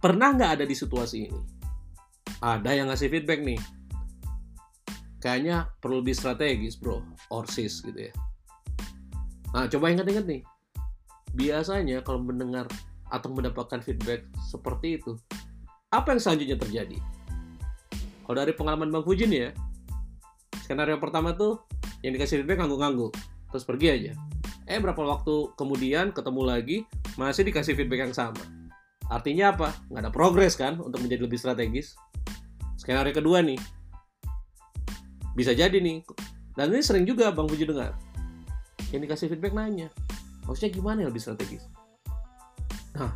pernah nggak ada di situasi ini? Ada yang ngasih feedback nih. Kayaknya perlu lebih strategis bro, or sis gitu ya. Nah coba ingat-ingat nih. Biasanya kalau mendengar atau mendapatkan feedback seperti itu, apa yang selanjutnya terjadi? Kalau dari pengalaman Bang Fujin ya, skenario pertama tuh yang dikasih feedback ngangguk-ngangguk, terus pergi aja. Eh berapa waktu kemudian ketemu lagi, masih dikasih feedback yang sama. Artinya apa? Nggak ada progres kan untuk menjadi lebih strategis. Skenario kedua nih, bisa jadi nih, dan ini sering juga Bang Fujin dengar. Yang dikasih feedback nanya, maksudnya gimana ya lebih strategis? Nah,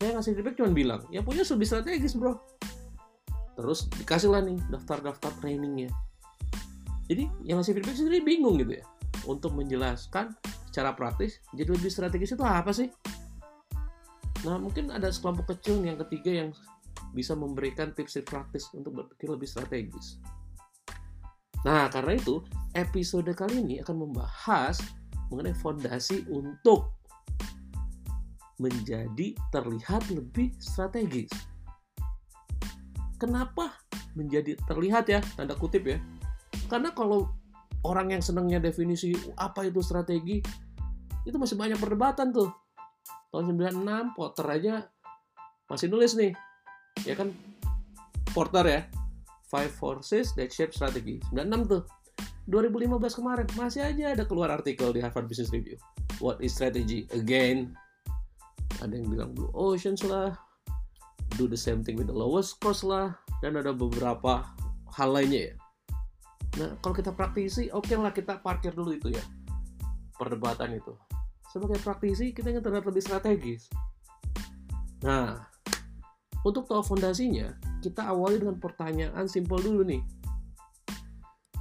saya ngasih feedback cuma bilang, ya punya lebih strategis bro. Terus dikasih lah nih daftar-daftar trainingnya. Jadi yang ngasih feedback sendiri bingung gitu ya. Untuk menjelaskan secara praktis, jadi lebih strategis itu apa sih? Nah mungkin ada sekelompok kecil yang ketiga yang bisa memberikan tips-tips praktis untuk berpikir lebih strategis. Nah karena itu episode kali ini akan membahas mengenai fondasi untuk menjadi terlihat lebih strategis. Kenapa menjadi terlihat ya, tanda kutip ya? Karena kalau orang yang senangnya definisi apa itu strategi, itu masih banyak perdebatan tuh. Tahun 96, Porter aja masih nulis nih. Ya kan, Porter ya. Five Forces That Shape Strategy. 96 tuh. 2015 kemarin masih aja ada keluar artikel di Harvard Business Review. What is strategy? Again, ada yang bilang blue oceans lah, do the same thing with the lowest cost lah, dan ada beberapa hal lainnya ya. Nah, kalau kita praktisi, oke okay lah kita parkir dulu itu ya, perdebatan itu. Sebagai praktisi, kita ingin terlihat lebih strategis. Nah, untuk tahu fondasinya, kita awali dengan pertanyaan simpel dulu nih.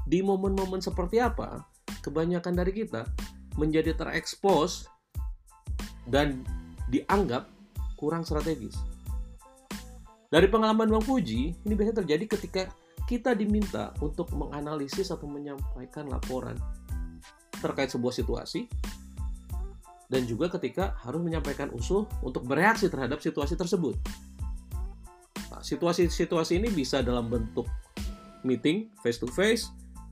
Di momen-momen seperti apa, kebanyakan dari kita menjadi terekspos dan dianggap kurang strategis. Dari pengalaman Bang Fuji, ini biasanya terjadi ketika kita diminta untuk menganalisis atau menyampaikan laporan terkait sebuah situasi dan juga ketika harus menyampaikan usul untuk bereaksi terhadap situasi tersebut. Nah, situasi-situasi ini bisa dalam bentuk meeting face to face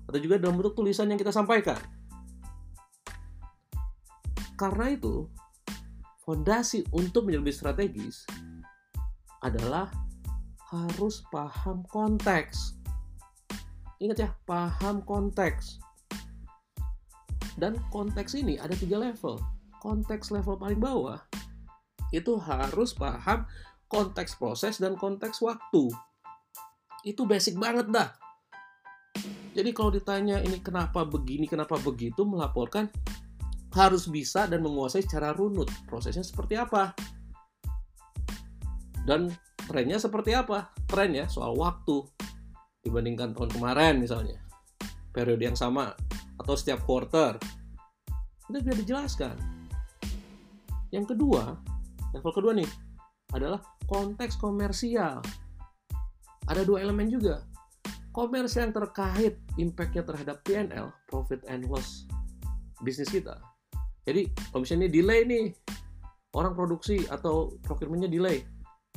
atau juga dalam bentuk tulisan yang kita sampaikan. Karena itu, fondasi untuk menjadi lebih strategis adalah harus paham konteks. Ingat ya, paham konteks. Dan konteks ini ada tiga level. Konteks level paling bawah itu harus paham konteks proses dan konteks waktu. Itu basic banget dah. Jadi kalau ditanya ini kenapa begini, kenapa begitu, melaporkan harus bisa dan menguasai secara runut prosesnya seperti apa dan trennya seperti apa tren ya soal waktu dibandingkan tahun kemarin misalnya periode yang sama atau setiap quarter itu bisa dijelaskan yang kedua level kedua nih adalah konteks komersial. Ada dua elemen juga. Komersial yang terkait impactnya terhadap PNL profit and loss bisnis kita. Jadi kalau misalnya delay nih. Orang produksi atau procurementnya delay,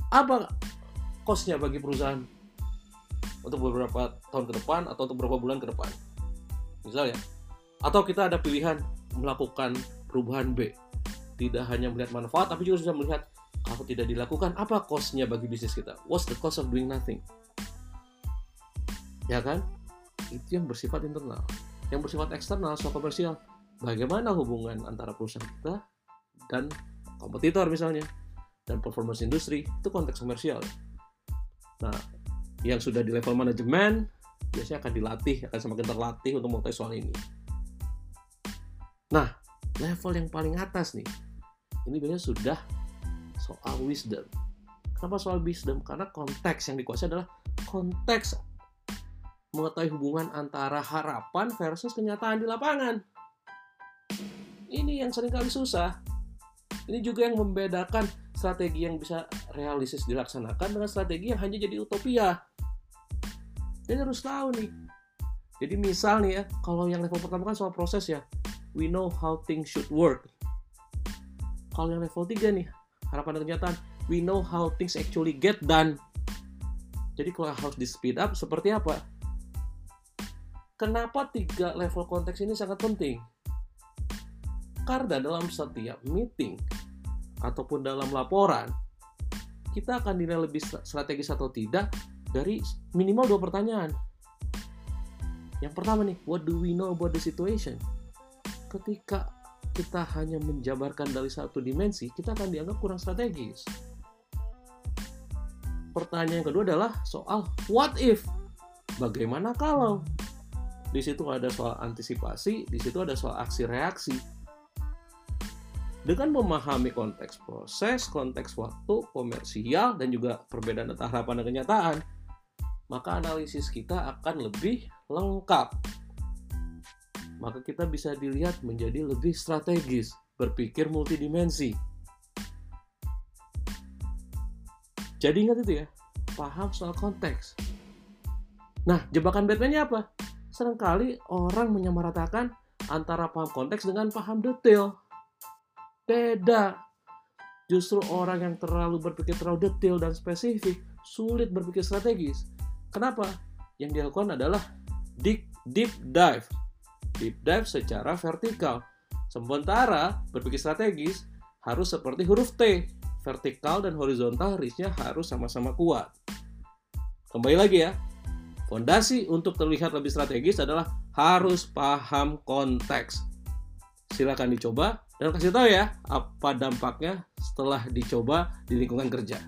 apa costnya bagi perusahaan? Untuk beberapa tahun ke depan atau untuk beberapa bulan ke depan? Misalnya, atau kita ada pilihan melakukan perubahan B, tidak hanya melihat manfaat tapi juga sudah melihat kalau tidak dilakukan apa costnya bagi bisnis kita? What's the cost of doing nothing? Ya kan? Itu yang bersifat internal. Yang bersifat eksternal, soal komersial bagaimana hubungan antara perusahaan kita dan kompetitor misalnya dan performance industri itu konteks komersial. Nah, yang sudah di level manajemen biasanya akan dilatih, akan semakin terlatih untuk mengetahui soal ini. Nah, level yang paling atas nih, ini biasanya sudah soal wisdom. Kenapa soal wisdom? Karena konteks yang dikuasai adalah konteks mengetahui hubungan antara harapan versus kenyataan di lapangan. Ini yang sering kali susah. Ini juga yang membedakan strategi yang bisa realistis dilaksanakan dengan strategi yang hanya jadi utopia. Jadi harus tahu nih. Jadi misal nih ya, kalau yang level pertama kan soal proses ya. We know how things should work. Kalau yang level 3 nih, harapan dan kenyataan. we know how things actually get done. Jadi kalau harus di speed up seperti apa? Kenapa tiga level konteks ini sangat penting? Karena dalam setiap meeting ataupun dalam laporan, kita akan dinilai lebih strategis atau tidak dari minimal dua pertanyaan. Yang pertama nih, what do we know about the situation? Ketika kita hanya menjabarkan dari satu dimensi, kita akan dianggap kurang strategis. Pertanyaan yang kedua adalah soal what if? Bagaimana kalau? Di situ ada soal antisipasi, di situ ada soal aksi reaksi. Dengan memahami konteks proses, konteks waktu, komersial, dan juga perbedaan antara harapan dan kenyataan, maka analisis kita akan lebih lengkap. Maka kita bisa dilihat menjadi lebih strategis, berpikir multidimensi. Jadi ingat itu ya, paham soal konteks. Nah, jebakan Batman-nya apa? Seringkali orang menyamaratakan antara paham konteks dengan paham detail. Beda. Justru orang yang terlalu berpikir terlalu detail dan spesifik sulit berpikir strategis. Kenapa? Yang dilakukan adalah deep, deep dive. Deep dive secara vertikal. Sementara berpikir strategis harus seperti huruf T. Vertikal dan horizontal risnya harus sama-sama kuat. Kembali lagi ya, fondasi untuk terlihat lebih strategis adalah harus paham konteks. Silakan dicoba dan kasih tahu ya apa dampaknya setelah dicoba di lingkungan kerja.